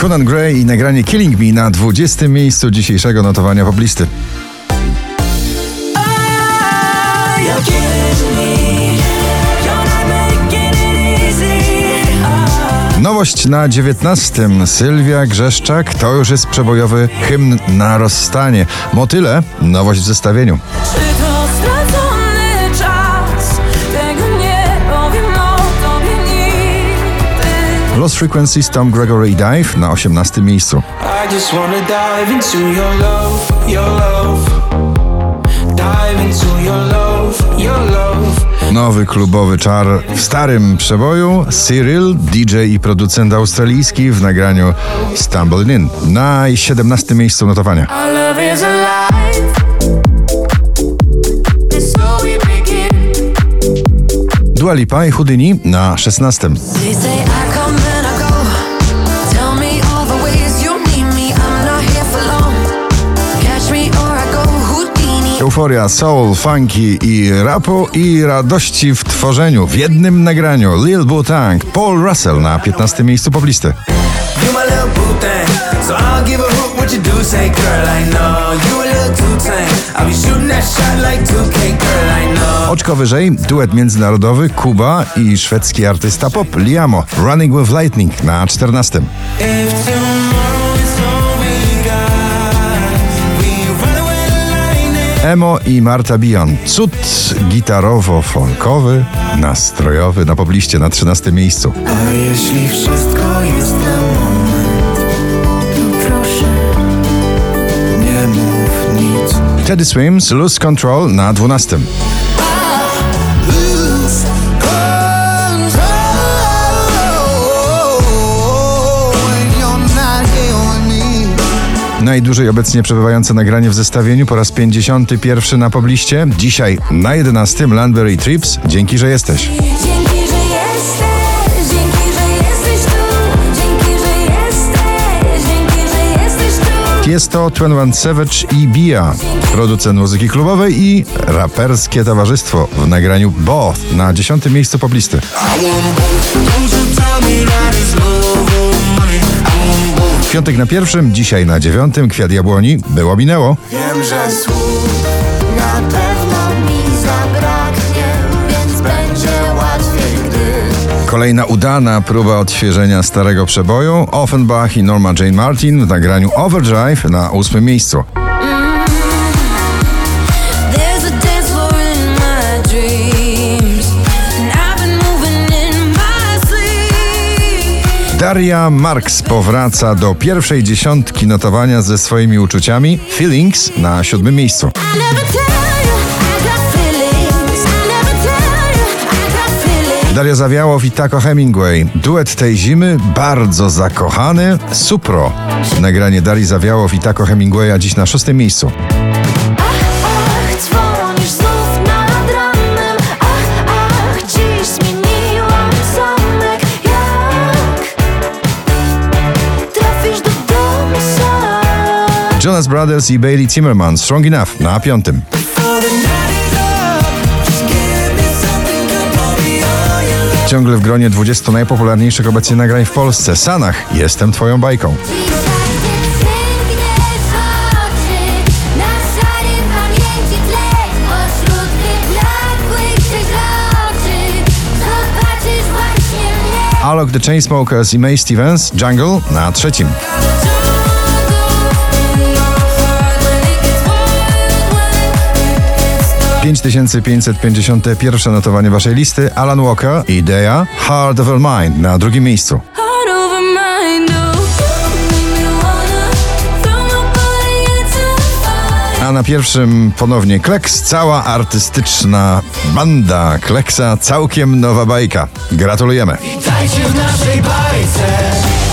Conan Gray i nagranie Killing Me na 20. miejscu dzisiejszego notowania poblisty. Nowość na 19. Sylwia Grzeszczak to już jest przebojowy hymn na rozstanie. Motyle nowość w zestawieniu. Lost Frequencies Tom Gregory Dive na 18. miejscu. Nowy klubowy czar w starym przeboju. Cyril, DJ i producent australijski w nagraniu Stumbling In na 17. miejscu notowania. Dua Lipa i Houdini na 16. Euforia soul, funky i rapu i radości w tworzeniu w jednym nagraniu. Lil Wu-Tang, Paul Russell na 15. miejscu poblisty. You my little boo thing. So I don't give a hoot what you do, say girl, I know. You a little too tame. I'll be shooting that shot like 2K, girl, I know. Oczko wyżej, duet międzynarodowy Kuba i szwedzki artysta pop Liamo. Running with Lightning na 14. Emo i Marta Bion. Cud gitarowo-folkowy, nastrojowy na pobliście na 13 miejscu. A jeśli wszystko jest na moment, to proszę, nie mów nic. Teddy Swims, Lose Control na 12. Najdłużej obecnie przebywające nagranie w zestawieniu po raz 51 na pobliście. Dzisiaj na 11 Landberry Trips. Dzięki, że jesteś. Dzięki, że jesteś. Dzięki, że jesteś tu. Dzięki, że jesteś. Dzięki, że jesteś tu. Jest to 21 Savage i Bia, producent muzyki klubowej i raperskie towarzystwo w nagraniu Both na 10 miejscu poblisty. I Piątek na pierwszym, dzisiaj na dziewiątym, Kwiat Jabłoni. Było minęło. Wiem, że słów Na pewno mi zabraknie, więc będzie łatwiej, gdy Kolejna udana próba odświeżenia starego przeboju. Offenbach i Norma Jane Martin w nagraniu Overdrive na ósmym miejscu. Daria Marks powraca do pierwszej dziesiątki notowania ze swoimi uczuciami. Feelings na siódmym miejscu. Daria Zawiałow i Taco Hemingway. Duet tej zimy, bardzo zakochany. Supro. Nagranie Darii Zawiałow i Taco Hemingwaya dziś na szóstym miejscu. Jonas Brothers i Bailey Zimmerman. Strong Enough na piątym. Ciągle w gronie 20 najpopularniejszych obecnie nagrań w Polsce. Sanach, jestem twoją bajką. Alok The Chainsmokers i May Stevens, Jungle na trzecim. 5551 notowanie waszej listy. Alan Walker, Idea, Heart of a Mind na drugim miejscu. Over oh. A na pierwszym ponownie Kleks, cała artystyczna banda Kleksa, całkiem nowa bajka. Gratulujemy. Witajcie w naszej bajce.